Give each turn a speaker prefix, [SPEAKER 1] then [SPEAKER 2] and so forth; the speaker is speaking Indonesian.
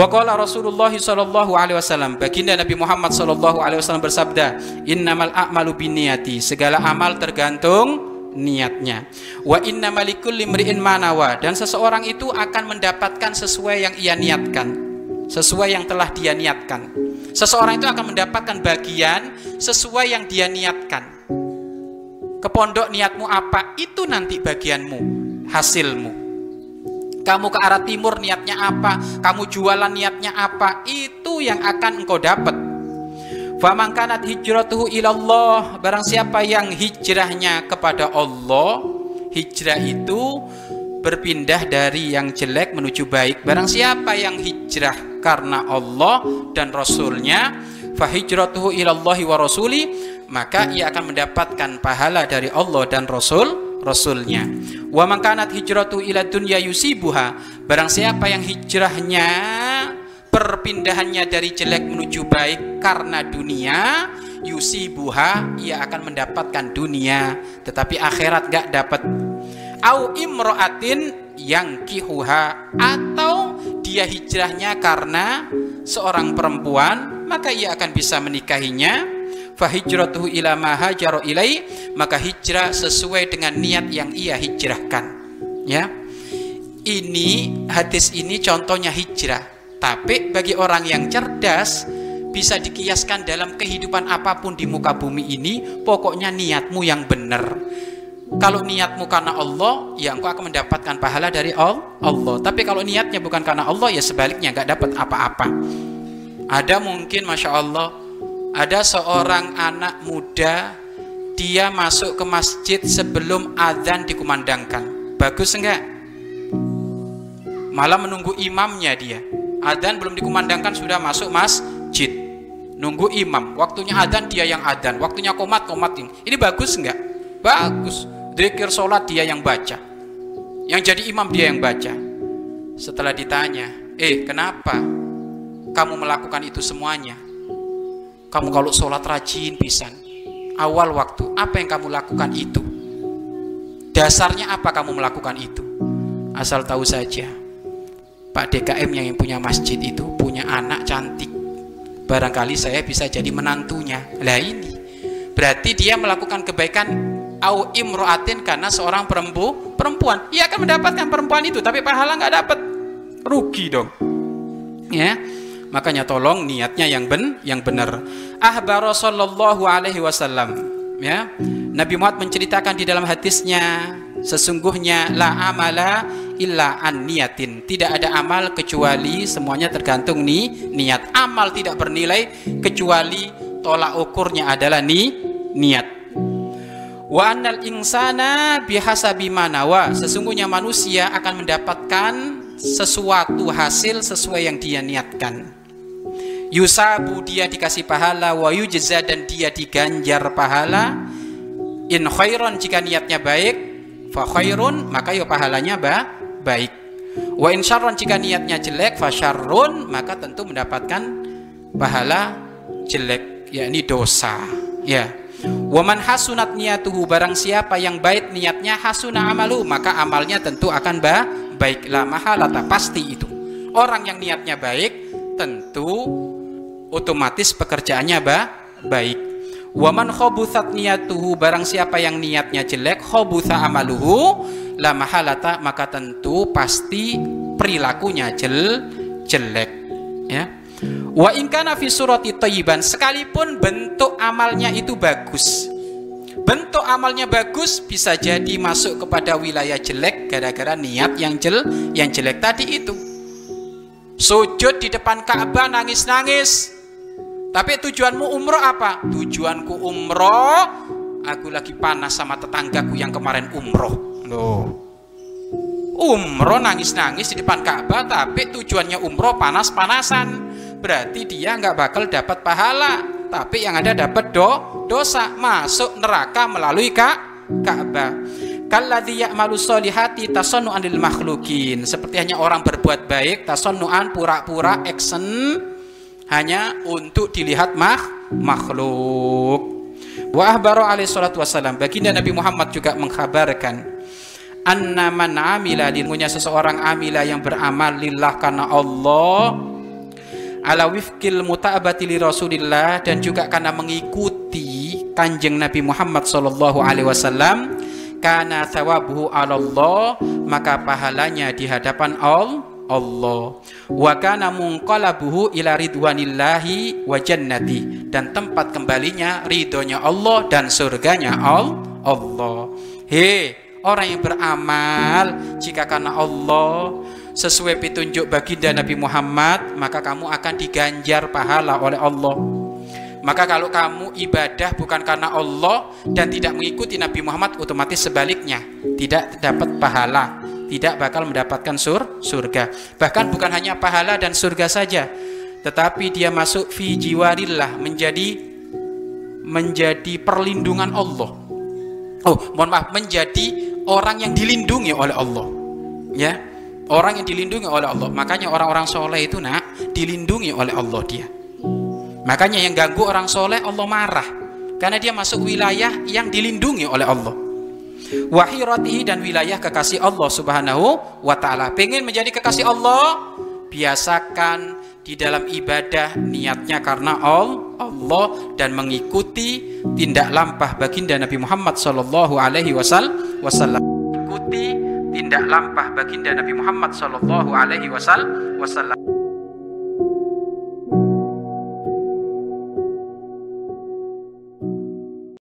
[SPEAKER 1] Wa qala Rasulullah sallallahu alaihi wasallam, baginda Nabi Muhammad sallallahu alaihi wasallam bersabda, "Innamal a'malu binniyati." Segala amal tergantung niatnya. Wa inna malikul limri'in manawa dan seseorang itu akan mendapatkan sesuai yang ia niatkan, sesuai yang telah dia niatkan. Seseorang itu akan mendapatkan bagian sesuai yang dia niatkan. Ke pondok niatmu apa? Itu nanti bagianmu, hasilmu. Kamu ke arah timur niatnya apa? Kamu jualan niatnya apa? Itu yang akan engkau dapat. Faman kanat hijratuhu ilallah Barang siapa yang hijrahnya kepada Allah Hijrah itu berpindah dari yang jelek menuju baik Barang siapa yang hijrah karena Allah dan Rasulnya Fahijratuhu ilallahi wa rasuli Maka ia akan mendapatkan pahala dari Allah dan Rasul Rasulnya. Wa mangkanat hijratu ila dunya yusibuha. Barang siapa yang hijrahnya perpindahannya dari jelek menuju baik karena dunia, yusibuha ia akan mendapatkan dunia, tetapi akhirat gak dapat. Au imroatin yang kihuha atau dia hijrahnya karena seorang perempuan, maka ia akan bisa menikahinya fahijratuhu ila ma ilai maka hijrah sesuai dengan niat yang ia hijrahkan. Ya. Ini hadis ini contohnya hijrah. Tapi bagi orang yang cerdas bisa dikiaskan dalam kehidupan apa pun di muka bumi ini pokoknya niatmu yang benar. Kalau niatmu karena Allah ya engkau akan mendapatkan pahala dari Allah. Tapi kalau niatnya bukan karena Allah ya sebaliknya nggak dapat apa-apa. Ada mungkin masya Allah ada seorang anak muda dia masuk ke masjid sebelum adzan dikumandangkan. Bagus enggak? Malah menunggu imamnya dia. Adzan belum dikumandangkan sudah masuk masjid. Nunggu imam. Waktunya adzan dia yang adzan. Waktunya komat komat ini. Ini bagus enggak? Bagus. Dzikir sholat dia yang baca. Yang jadi imam dia yang baca. Setelah ditanya, eh kenapa kamu melakukan itu semuanya? Kamu kalau sholat rajin pisan. Awal waktu, apa yang kamu lakukan itu? Dasarnya apa kamu melakukan itu? Asal tahu saja, Pak DKM yang punya masjid itu punya anak cantik. Barangkali saya bisa jadi menantunya. Lah ini, berarti dia melakukan kebaikan au imroatin karena seorang perempu, perempuan. Ia akan mendapatkan perempuan itu, tapi pahala nggak dapat. Rugi dong. Ya, Makanya tolong niatnya yang ben yang benar. Ahbar sallallahu alaihi wasallam ya. Nabi Muhammad menceritakan di dalam hadisnya sesungguhnya la amala illa an niatin. Tidak ada amal kecuali semuanya tergantung nih niat. Amal tidak bernilai kecuali tolak ukurnya adalah ni niat. Wa annal insana bihasabi manawa. Sesungguhnya manusia akan mendapatkan sesuatu hasil sesuai yang dia niatkan yusabu dia dikasih pahala. Wa yujza dan dia diganjar pahala. In khairon jika niatnya baik fa khairun maka ya pahalanya ba baik. Wa in syarron jika niatnya jelek fa syarrun maka tentu mendapatkan pahala jelek yakni dosa. Ya. Waman hasunat niatuhu barang siapa yang baik niatnya hasuna amalu maka amalnya tentu akan ba baiklah mahalata pasti itu. Orang yang niatnya baik tentu otomatis pekerjaannya ba baik. Waman khobuthat niyatuhu barang siapa yang niatnya jelek khobutha amaluhu la mahalata maka tentu pasti perilakunya jel jelek ya. Wa ingkana fi surati thayyiban sekalipun bentuk amalnya itu bagus. Bentuk amalnya bagus bisa jadi masuk kepada wilayah jelek gara-gara niat yang jel yang jelek tadi itu. Sujud di depan Ka'bah nangis-nangis tapi tujuanmu umroh apa? Tujuanku umroh, aku lagi panas sama tetanggaku yang kemarin umroh. Loh. Umroh nangis-nangis di depan Ka'bah, tapi tujuannya umroh panas-panasan. Berarti dia nggak bakal dapat pahala, tapi yang ada dapat do dosa, masuk neraka melalui Ka Ka'bah. Kalladzi ya'malu solihati tasannu'an lil makhlukin. Seperti hanya orang berbuat baik, tasannu'an pura-pura action hanya untuk dilihat mah makhluk. Wa ahbaru alaihi salatu wassalam. Baginda Nabi Muhammad juga mengkhabarkan anna man amila lilmunya seseorang amila yang beramal lillah karena Allah ala wifkil muta'abati li Rasulillah dan juga karena mengikuti kanjeng Nabi Muhammad sallallahu alaihi wasallam kana thawabuhu Allah maka pahalanya di hadapan Allah wa kana munqalabuhu ila ridwanillahi wa jannati. Dan tempat kembalinya ridhonya Allah dan surganya Allah. He orang yang beramal jika karena Allah sesuai petunjuk baginda Nabi Muhammad maka kamu akan diganjar pahala oleh Allah. Maka kalau kamu ibadah bukan karena Allah dan tidak mengikuti Nabi Muhammad otomatis sebaliknya tidak dapat pahala tidak bakal mendapatkan sur surga. Bahkan bukan hanya pahala dan surga saja tetapi dia masuk fi jiwarillah menjadi menjadi perlindungan Allah. Oh mohon maaf menjadi orang yang dilindungi oleh Allah. Ya orang yang dilindungi oleh Allah. Makanya orang-orang soleh itu nak dilindungi oleh Allah dia. Makanya yang ganggu orang soleh Allah marah. Karena dia masuk wilayah yang dilindungi oleh Allah wahiratihi dan wilayah kekasih Allah subhanahu wa ta'ala. Pengen menjadi kekasih Allah? Biasakan di dalam ibadah niatnya karena Allah dan mengikuti tindak lampah baginda Nabi Muhammad Shallallahu Alaihi Wasallam. Ikuti tindak lampah baginda Nabi Muhammad Shallallahu Alaihi Wasallam